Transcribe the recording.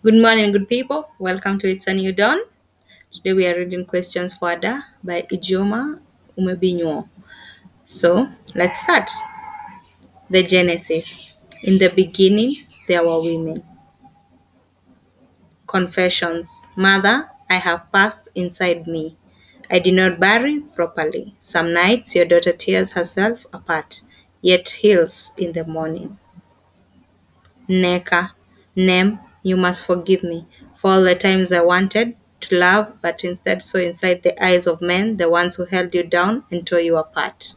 Good morning, good people. Welcome to It's a New Dawn. Today we are reading questions for Ada by Ijeoma Umebinyuo. So let's start. The Genesis. In the beginning, there were women. Confessions. Mother, I have passed inside me. I did not bury properly. Some nights your daughter tears herself apart, yet heals in the morning. Neka, name, you must forgive me for all the times I wanted to love, but instead saw inside the eyes of men the ones who held you down and tore you apart.